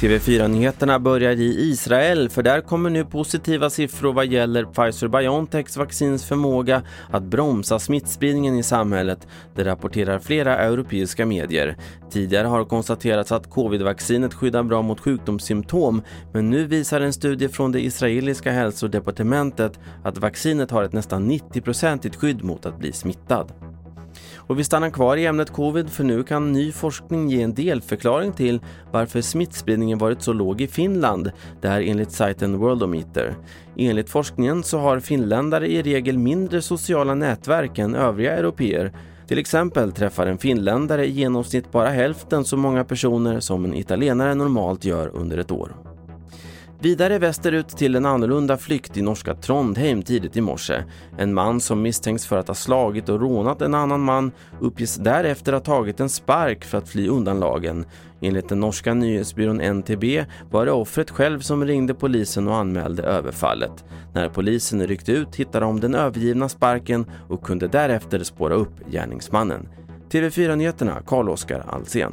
TV4-nyheterna börjar i Israel för där kommer nu positiva siffror vad gäller Pfizer-Biontechs vaccins förmåga att bromsa smittspridningen i samhället. Det rapporterar flera europeiska medier. Tidigare har konstaterats att covid-vaccinet skyddar bra mot sjukdomssymptom men nu visar en studie från det israeliska hälsodepartementet att vaccinet har ett nästan 90-procentigt skydd mot att bli smittad. Och vi stannar kvar i ämnet covid för nu kan ny forskning ge en delförklaring till varför smittspridningen varit så låg i Finland. Det här enligt sajten Worldometer. Enligt forskningen så har finländare i regel mindre sociala nätverk än övriga europeer. Till exempel träffar en finländare i genomsnitt bara hälften så många personer som en italienare normalt gör under ett år. Vidare västerut till en annorlunda flykt i norska Trondheim tidigt i morse. En man som misstänks för att ha slagit och rånat en annan man uppges därefter ha tagit en spark för att fly undan lagen. Enligt den norska nyhetsbyrån NTB var det offret själv som ringde polisen och anmälde överfallet. När polisen ryckte ut hittade de den övergivna sparken och kunde därefter spåra upp gärningsmannen. TV4-nyheterna Carl-Oskar Alsen.